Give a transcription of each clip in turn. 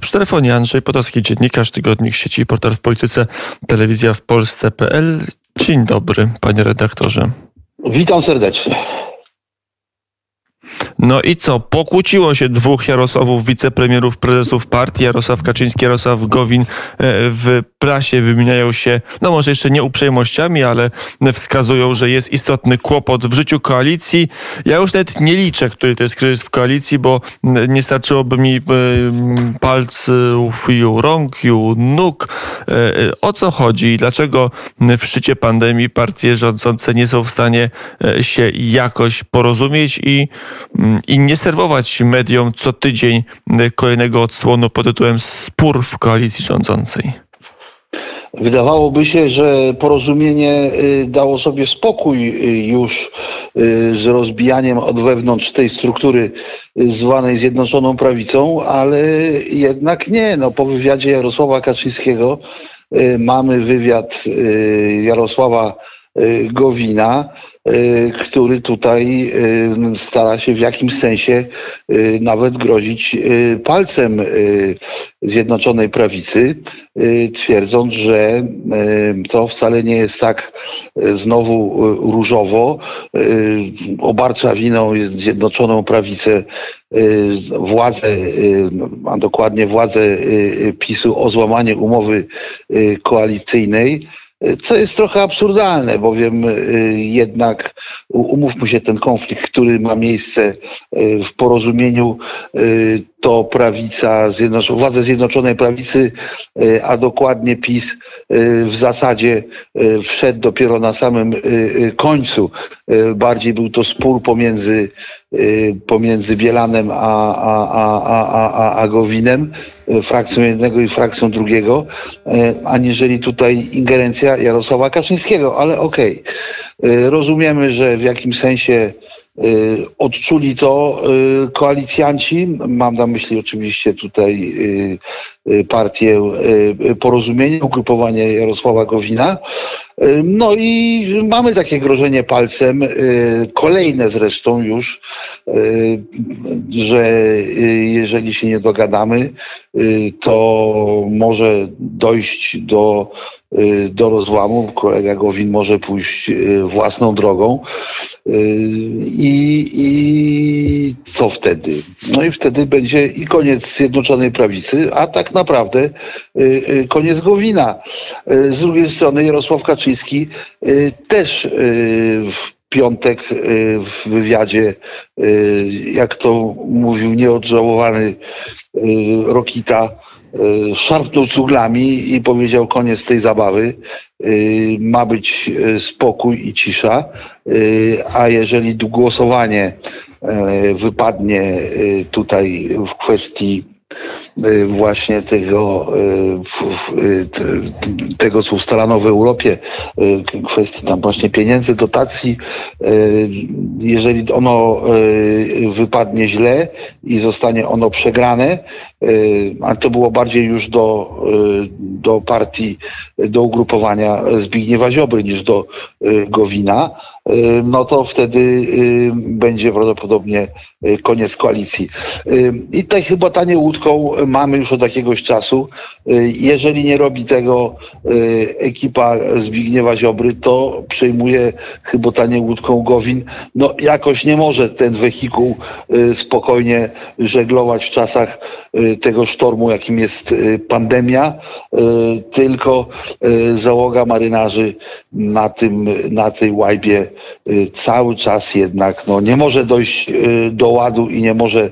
Przy telefonie Andrzej Potocki, dziennikarz, tygodnik sieci Portal w Polityce, telewizja w Polsce.pl. Dzień dobry, panie redaktorze. Witam serdecznie. No i co? Pokłóciło się dwóch Jarosławów, wicepremierów, prezesów partii, Jarosław Kaczyński, Jarosław Gowin. E, w prasie wymieniają się, no może jeszcze nie uprzejmościami, ale wskazują, że jest istotny kłopot w życiu koalicji. Ja już nawet nie liczę, który to jest kryzys w koalicji, bo nie starczyłoby mi e, palców i rąk, i nóg. E, o co chodzi? Dlaczego w szczycie pandemii partie rządzące nie są w stanie się jakoś porozumieć i i nie serwować mediom co tydzień kolejnego odsłonu pod tytułem Spór w koalicji rządzącej? Wydawałoby się, że porozumienie y, dało sobie spokój y, już y, z rozbijaniem od wewnątrz tej struktury zwanej Zjednoczoną Prawicą, ale jednak nie. No, po wywiadzie Jarosława Kaczyńskiego mamy wywiad Jarosława Gowina, Y, który tutaj y, stara się w jakimś sensie y, nawet grozić palcem Zjednoczonej Prawicy, twierdząc, że to wcale nie jest tak znowu różowo. Obarcza winą Zjednoczoną Prawicę władze, a dokładnie władze PiSu o złamanie umowy koalicyjnej co jest trochę absurdalne, bowiem y, jednak umówmy się, ten konflikt, który ma miejsce y, w porozumieniu, y, to prawica, władze Zjednoczonej Prawicy, a dokładnie PiS w zasadzie wszedł dopiero na samym końcu. Bardziej był to spór pomiędzy pomiędzy Bielanem a, a, a, a, a Gowinem, frakcją jednego i frakcją drugiego, aniżeli tutaj ingerencja Jarosława Kaczyńskiego, ale okej. Okay. Rozumiemy, że w jakimś sensie odczuli to y, koalicjanci, mam na myśli oczywiście tutaj y, partię Porozumienia, ugrupowanie Jarosława Gowina. No i mamy takie grożenie palcem, kolejne zresztą już, że jeżeli się nie dogadamy, to może dojść do Y, do rozłamu. Kolega Gowin może pójść y, własną drogą. Y, I, I co wtedy? No i wtedy będzie i koniec Zjednoczonej Prawicy, a tak naprawdę koniec Gowina. Z drugiej strony Jarosław Kaczyński też w piątek w wywiadzie, jak to mówił nieodżałowany Rokita, Y, szarpnął cuglami i powiedział koniec tej zabawy. Y, ma być y, spokój i cisza, a jeżeli głosowanie wypadnie tutaj w kwestii Y, właśnie tego, y, y, tego co ustalano w Europie, kwestii tam właśnie pieniędzy, dotacji, jeżeli ono wypadnie źle i zostanie ono przegrane, a to było bardziej już do, do partii, do ugrupowania Zbigniewa Ziobry niż do Gowina, no to wtedy będzie prawdopodobnie koniec koalicji. I tutaj chyba tanie łódką mamy już od jakiegoś czasu. Y, jeżeli nie robi tego y, ekipa Zbigniewa Ziobry, to przejmuje chyba tanie łódką Gowin. No jakoś nie może ten wehikuł y, spokojnie żeglować w czasach tego sztormu, jakim jest pandemia, tylko załoga marynarzy na tym, na tej łajbie cały czas jednak no, nie może dojść do ładu i nie może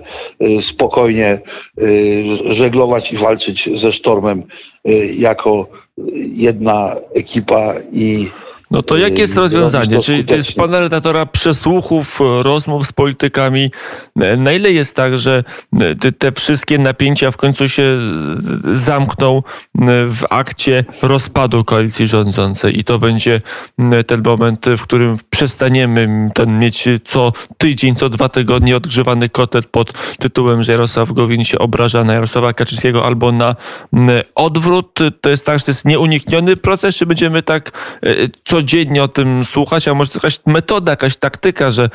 spokojnie żeglować i walczyć ze sztormem y, jako jedna ekipa i no to jakie jest rozwiązanie? Czyli to jest pana redaktora przesłuchów, rozmów z politykami. Na ile jest tak, że te wszystkie napięcia w końcu się zamkną w akcie rozpadu koalicji rządzącej i to będzie ten moment, w którym przestaniemy ten mieć co tydzień, co dwa tygodnie odgrzewany kotlet pod tytułem, że Jarosław Gowin się obraża na Jarosława Kaczyńskiego albo na odwrót. To jest tak, że to jest nieunikniony proces, czy będziemy tak co codziennie o tym słuchać, a może jakaś metoda, jakaś taktyka, że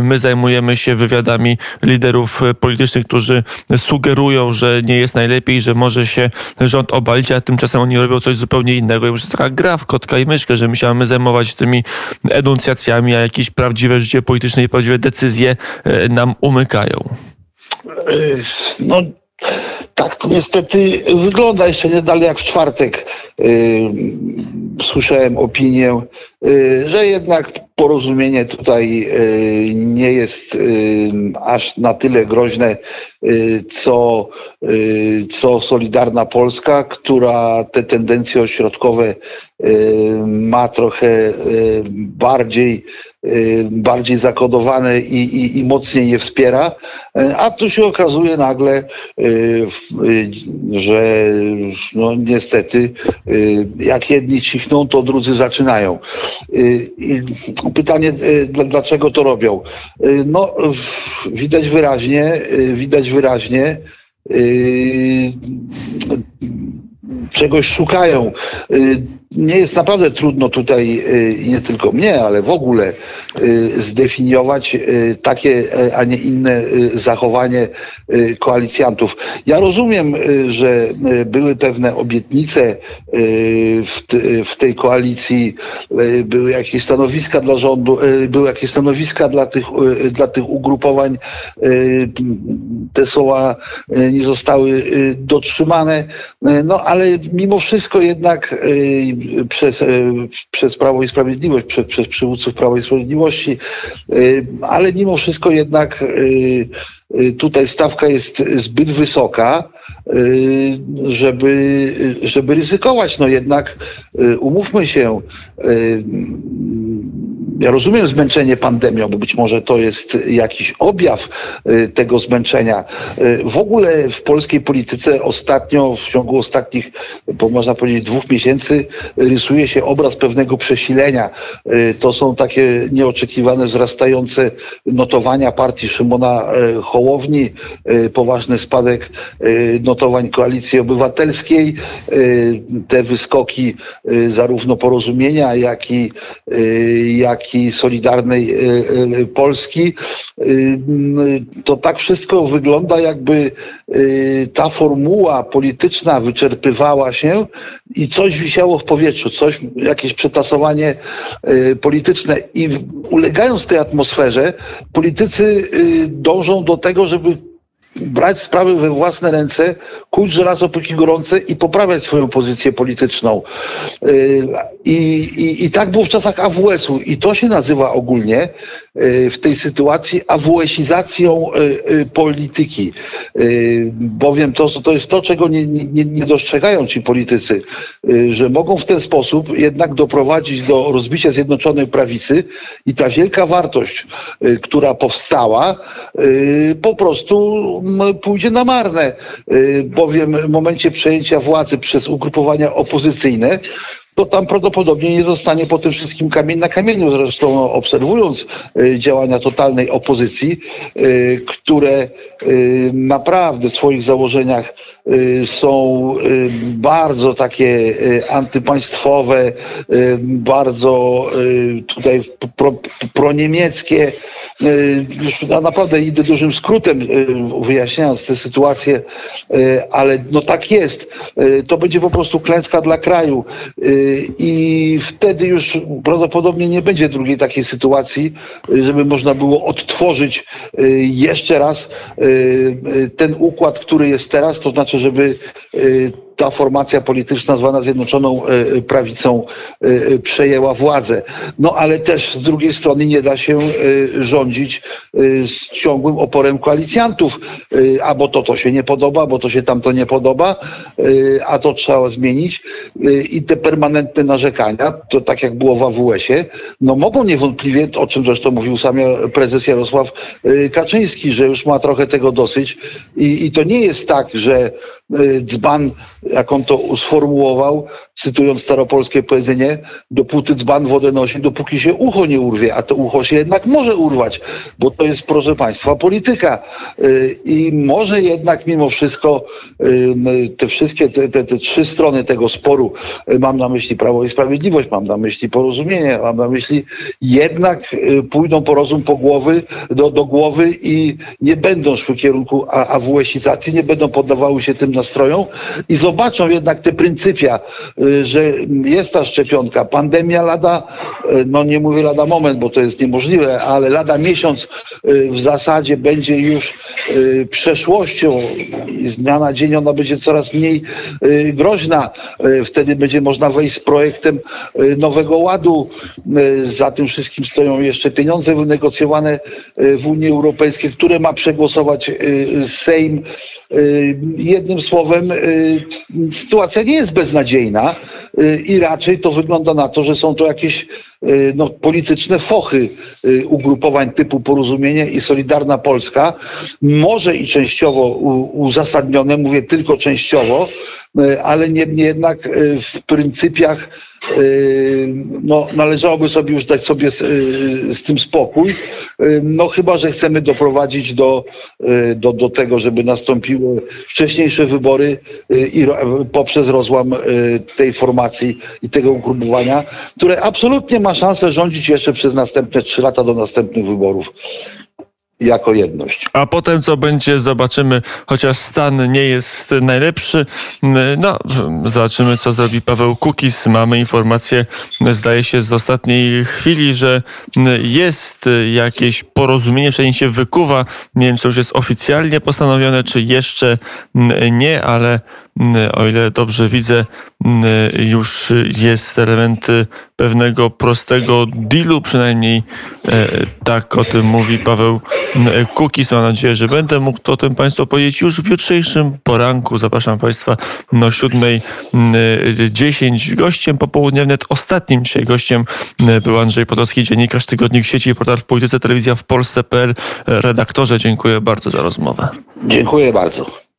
my zajmujemy się wywiadami liderów politycznych, którzy sugerują, że nie jest najlepiej, że może się rząd obalić, a tymczasem oni robią coś zupełnie innego. I jest taka gra w kotka i myszkę, że my się mamy zajmować tymi enuncjacjami, a jakieś prawdziwe życie polityczne i prawdziwe decyzje nam umykają. No, tak to niestety wygląda. Jeszcze nie dalej jak w czwartek słyszałem opinię, yy, że jednak porozumienie tutaj yy, nie jest aż na tyle groźne, co, co Solidarna Polska, która te tendencje ośrodkowe ma trochę bardziej Y, bardziej zakodowane i, i, i mocniej je wspiera, y, a tu się okazuje nagle, y, że no niestety jak jedni cichną, to drudzy zaczynają. Pytanie, dlaczego to robią? No widać wyraźnie, widać wyraźnie, czegoś szukają nie jest naprawdę trudno tutaj y, nie tylko mnie, ale w ogóle y, zdefiniować y, takie, a nie inne zachowanie koalicjantów. Ja rozumiem, że były pewne obietnice w, tej koalicji, były jakieś stanowiska dla rządu, były jakieś stanowiska dla tych, dla tych ugrupowań. Te słowa nie zostały dotrzymane, no ale mimo wszystko jednak przez, e, przez Prawo i Sprawiedliwość, przez, przez przywódców Prawa i Sprawiedliwości, e, ale mimo wszystko jednak e, tutaj stawka jest zbyt wysoka, żeby, żeby ryzykować. No jednak umówmy się, ja rozumiem zmęczenie pandemią, bo być może to jest jakiś objaw y, tego zmęczenia. Y, w ogóle w polskiej polityce ostatnio, w ciągu ostatnich, bo można powiedzieć dwóch miesięcy, rysuje się obraz pewnego przesilenia. Y, to są takie nieoczekiwane, wzrastające notowania partii Szymona Hołowni, poważny spadek notowań Koalicji Obywatelskiej, te wyskoki zarówno porozumienia, jak i, jak i Solidarnej e, e, Polski, e, to tak wszystko wygląda, jakby ta formuła polityczna wyczerpywała się i coś wisiało w powietrzu, coś, jakieś przetasowanie polityczne. I ulegając tej atmosferze, politycy dążą do tego, żeby brać sprawy we własne ręce, kuć żelazo póki gorące i poprawiać swoją pozycję polityczną. Y, I, i, i tak było w czasach AWS-u i to się nazywa ogólnie w tej sytuacji AWS-izacją y, polityki. Bowiem to, to jest to, czego nie, nie, nie dostrzegają ci politycy, że mogą w ten sposób jednak doprowadzić do rozbicia Zjednoczonej Prawicy i ta wielka wartość, która powstała, po prostu pójdzie na marne, y, bowiem w momencie przejęcia władzy przez ugrupowania opozycyjne to tam prawdopodobnie nie zostanie po tym wszystkim kamień na kamieniu. Zresztą no, obserwując y, działania totalnej opozycji, y, które naprawdę w swoich założeniach są bardzo takie antypaństwowe, bardzo tutaj pro, proniemieckie, już naprawdę idę dużym skrótem wyjaśniając tę sytuację, ale no tak jest. To będzie po prostu klęska dla kraju i wtedy już prawdopodobnie nie będzie drugiej takiej sytuacji, żeby można było odtworzyć jeszcze raz ten układ, który jest teraz, to znaczy, żeby ta formacja polityczna zwana Zjednoczoną e, e, Prawicą e, przejęła władzę. No ale też z drugiej strony nie da się rządzić z ciągłym oporem koalicjantów, a bo to to się nie podoba, bo to się tamto nie podoba, a to trzeba zmienić. I te permanentne narzekania, to tak jak było w AWS-ie, no mogą niewątpliwie, o czym zresztą mówił sam prezes Jarosław Kaczyński, że już ma trochę tego dosyć. I, i to nie jest tak, że dzban, jak on to sformułował, cytując staropolskie powiedzenie, dopóty dzban wodę nosi, dopóki się ucho nie urwie, a to ucho się jednak może urwać, bo to jest, proszę Państwa, polityka. Y, I może jednak mimo wszystko y, te wszystkie, te, te, te trzy strony tego sporu, y, mam na myśli Prawo i Sprawiedliwość, mam na myśli porozumienie, mam na myśli jednak pójdą po rozum po głowy, do, do głowy i nie będą szły w kierunku AWS-izacji, nie będą poddawały się tym nastrojom i zobaczą jednak te pryncypia, Y, że jest ta szczepionka. Pandemia lada, y, no nie mówię lada moment, bo to jest niemożliwe, ale lada miesiąc y, w zasadzie będzie już przeszłością i z dnia na dzień ona będzie coraz mniej groźna. Wtedy będzie można wejść z projektem Nowego Ładu. Za tym wszystkim stoją jeszcze pieniądze wynegocjowane w Unii Europejskiej, które ma przegłosować Sejm. Jednym słowem, sytuacja nie jest beznadziejna. Y, i raczej to wygląda na to, że są to jakieś y, no, polityczne fochy y, ugrupowań typu Porozumienie i Solidarna Polska, może i częściowo uzasadnione, mówię tylko częściowo, ale niemniej jednak w pryncypiach no, należałoby sobie już dać sobie z, z, tym spokój. No chyba, że chcemy doprowadzić do, do, do tego, żeby nastąpiły wcześniejsze wybory i poprzez rozłam tej formacji i tego ugrupowania, które absolutnie ma szansę rządzić jeszcze przez następne trzy lata do następnych wyborów jako jedność. A potem co będzie, zobaczymy, chociaż stan nie jest najlepszy. No, zobaczymy, co zrobi Paweł Kukis. Mamy informację, zdaje się, z ostatniej chwili, że jest jakieś porozumienie, przynajmniej się wykuwa. Nie wiem, co już jest oficjalnie postanowione, czy jeszcze nie, ale o ile dobrze widzę, już jest element pewnego prostego dealu, przynajmniej e, tak o tym mówi Paweł Kukis. Mam nadzieję, że będę mógł o tym Państwu powiedzieć już w jutrzejszym poranku. Zapraszam Państwa no 7.10. Gościem popołudnia, net ostatnim dzisiaj gościem był Andrzej Podolski, dziennikarz Tygodnik Sieci i portal w Polityce Telewizja w Polsce.pl. Redaktorze, dziękuję bardzo za rozmowę. Dziękuję bardzo.